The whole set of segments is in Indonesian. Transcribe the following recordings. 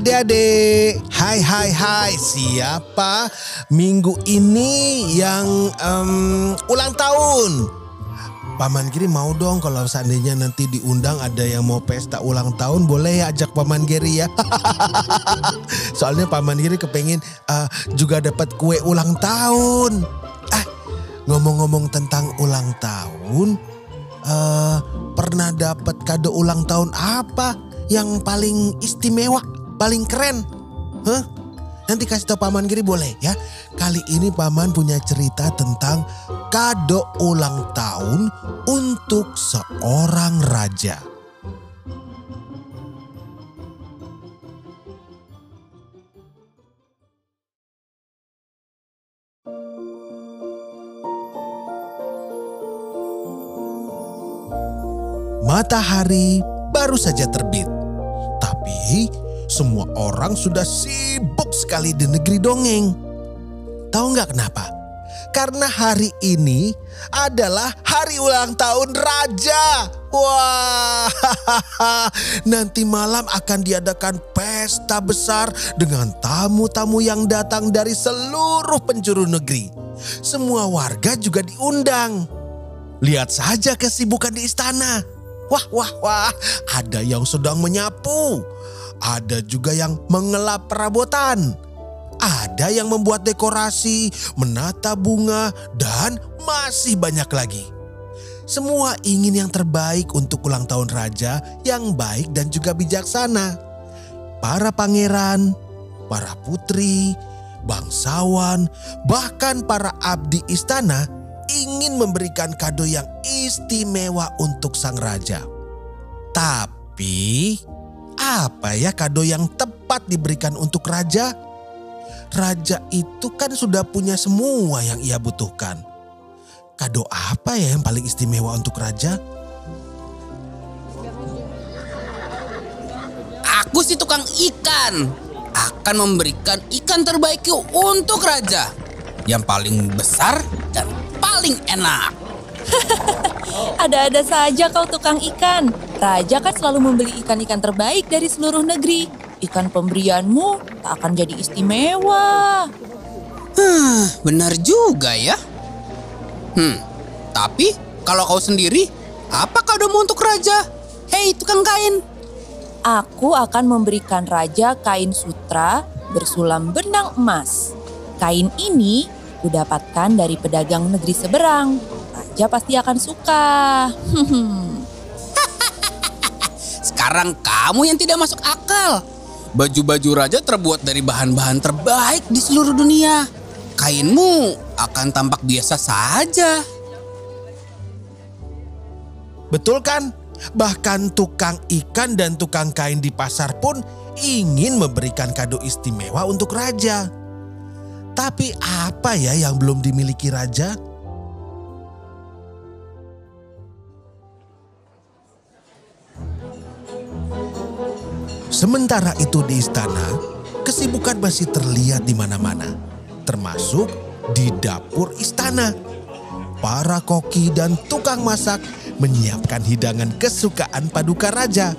Adik-adik, hai hai hai, siapa minggu ini yang em, ulang tahun? Paman Giri mau dong kalau seandainya nanti diundang ada yang mau pesta ulang tahun boleh ya ajak Paman Giri ya. Soalnya Paman Giri kepengen eh, juga dapat kue ulang tahun. Ah, ngomong-ngomong tentang ulang tahun, eh pernah dapat kado ulang tahun apa yang paling istimewa, paling keren? Hah? Nanti kasih tau Paman Giri boleh ya. Kali ini Paman punya cerita tentang kado ulang tahun untuk seorang raja. Matahari baru saja terbit. Tapi semua orang sudah sibuk sekali di negeri dongeng. Tahu nggak kenapa? Karena hari ini adalah hari ulang tahun raja. Wah, nanti malam akan diadakan pesta besar dengan tamu-tamu yang datang dari seluruh penjuru negeri. Semua warga juga diundang. Lihat saja kesibukan di istana. Wah, wah, wah, ada yang sedang menyapu. Ada juga yang mengelap perabotan. Ada yang membuat dekorasi, menata bunga, dan masih banyak lagi. Semua ingin yang terbaik untuk ulang tahun raja yang baik dan juga bijaksana. Para pangeran, para putri, bangsawan, bahkan para abdi istana ingin memberikan kado yang istimewa untuk sang raja. Tapi, apa ya kado yang tepat diberikan untuk raja? Raja itu kan sudah punya semua yang ia butuhkan. Kado apa ya yang paling istimewa untuk raja? Aku si tukang ikan akan memberikan ikan terbaikku untuk raja. Yang paling besar dan paling enak. Ada-ada saja kau tukang ikan. Raja kan selalu membeli ikan-ikan terbaik dari seluruh negeri. Ikan pemberianmu tak akan jadi istimewa. Huh, benar juga ya. Hmm, tapi kalau kau sendiri, apa kadomu untuk raja? Hei tukang kain. Aku akan memberikan raja kain sutra bersulam benang emas. Kain ini kudapatkan dari pedagang negeri seberang. Raja pasti akan suka. Sekarang kamu yang tidak masuk akal. Baju-baju raja terbuat dari bahan-bahan terbaik di seluruh dunia. Kainmu akan tampak biasa saja. Betul kan? Bahkan tukang ikan dan tukang kain di pasar pun ingin memberikan kado istimewa untuk raja. Tapi apa ya yang belum dimiliki raja? Sementara itu di istana, kesibukan masih terlihat di mana-mana, termasuk di dapur istana. Para koki dan tukang masak menyiapkan hidangan kesukaan paduka raja.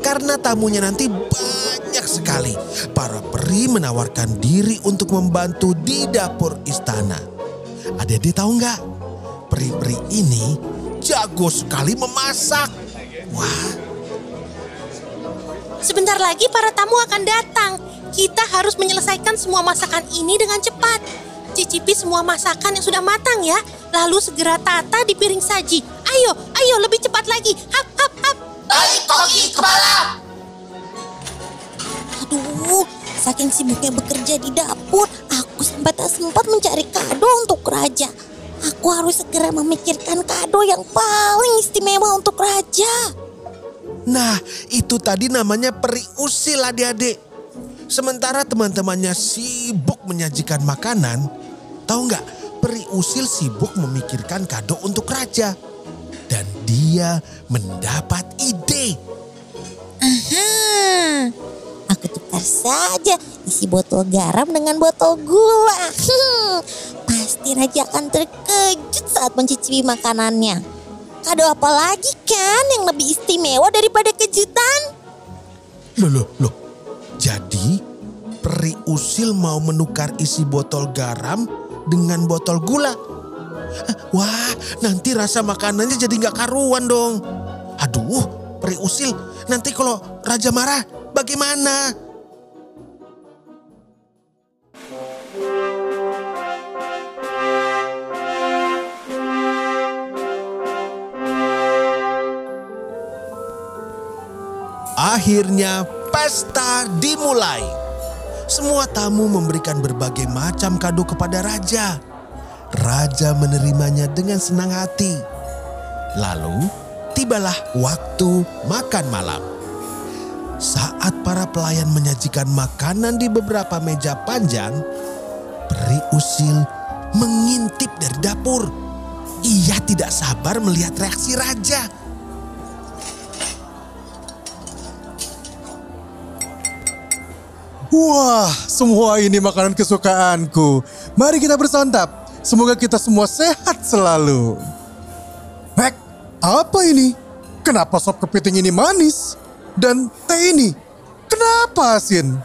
Karena tamunya nanti banyak sekali, para peri menawarkan diri untuk membantu di dapur istana. Adik-adik tahu nggak? Peri-peri ini jago sekali memasak. Wah, Sebentar lagi para tamu akan datang. Kita harus menyelesaikan semua masakan ini dengan cepat. Cicipi semua masakan yang sudah matang ya. Lalu segera tata di piring saji. Ayo, ayo lebih cepat lagi. Hap, Tarik koki kepala. Aduh, saking sibuknya bekerja di dapur, aku sampai tak sempat mencari kado untuk raja. Aku harus segera memikirkan kado yang paling istimewa untuk raja. Nah, itu tadi namanya peri usil adik-adik. Sementara teman-temannya sibuk menyajikan makanan, tahu nggak? Peri usil sibuk memikirkan kado untuk raja. Dia mendapat ide. Aha, aku tukar saja isi botol garam dengan botol gula. Hmm, pasti raja akan terkejut saat mencicipi makanannya. Kado apa lagi kan yang lebih istimewa daripada kejutan? Loh, loh, loh. Jadi peri usil mau menukar isi botol garam dengan botol gula. Wah, nanti rasa makanannya jadi nggak karuan dong. Aduh, peri usil. Nanti kalau raja marah, bagaimana? Akhirnya pesta dimulai. Semua tamu memberikan berbagai macam kado kepada raja. Raja menerimanya dengan senang hati. Lalu tibalah waktu makan malam. Saat para pelayan menyajikan makanan di beberapa meja panjang, peri usil mengintip dari dapur. Ia tidak sabar melihat reaksi raja. Wah, semua ini makanan kesukaanku. Mari kita bersantap. Semoga kita semua sehat selalu. Hek, apa ini? Kenapa sop kepiting ini manis? Dan teh ini, kenapa asin?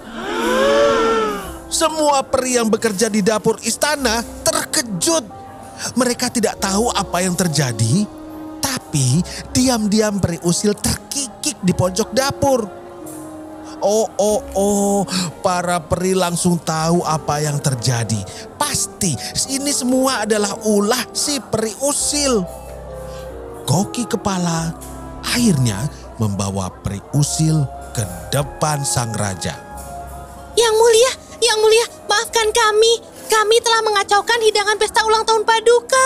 Semua peri yang bekerja di dapur istana terkejut. Mereka tidak tahu apa yang terjadi, tapi diam-diam peri usil terkikik di pojok dapur. Oh, oh, oh, para peri langsung tahu apa yang terjadi. Pasti ini semua adalah ulah si peri usil. Koki kepala akhirnya membawa peri usil ke depan sang raja. Yang mulia, yang mulia, maafkan kami. Kami telah mengacaukan hidangan pesta ulang tahun Paduka.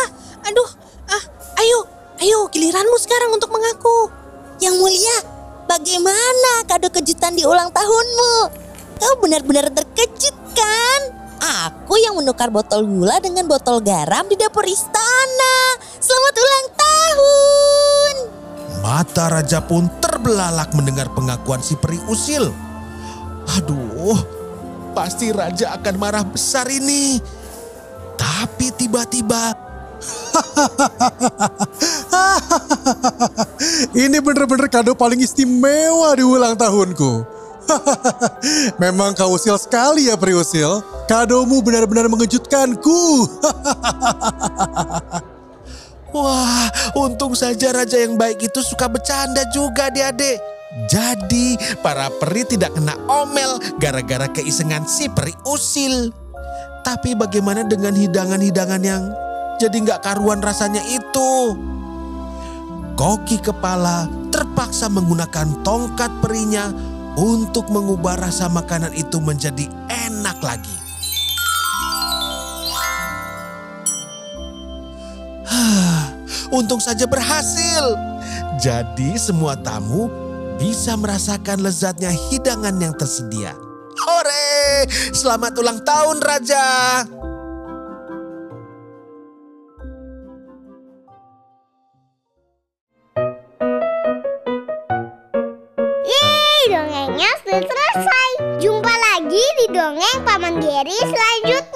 Aduh, ah, ayo, ayo giliranmu sekarang untuk mengaku. Yang mulia, bagaimana kado kejutan di ulang tahunmu? Kau benar-benar terkejut kan? Aku yang menukar botol gula dengan botol garam di dapur istana. Selamat ulang tahun! Mata raja pun terbelalak mendengar pengakuan si peri usil. Aduh, pasti raja akan marah besar ini. Tapi tiba-tiba Ini bener-bener kado paling istimewa di ulang tahunku. Memang kau usil sekali ya Priusil. Kadomu benar-benar mengejutkanku. Wah, untung saja raja yang baik itu suka bercanda juga adik-adik. Jadi para peri tidak kena omel gara-gara keisengan si peri usil. Tapi bagaimana dengan hidangan-hidangan yang jadi nggak karuan rasanya itu? Koki kepala terpaksa menggunakan tongkat perinya untuk mengubah rasa makanan itu menjadi enak lagi. Untung saja berhasil. Jadi semua tamu bisa merasakan lezatnya hidangan yang tersedia. Hore! Selamat ulang tahun Raja! Yeay, dongengnya sudah selesai. Jumpa lagi di dongeng Paman Geri selanjutnya.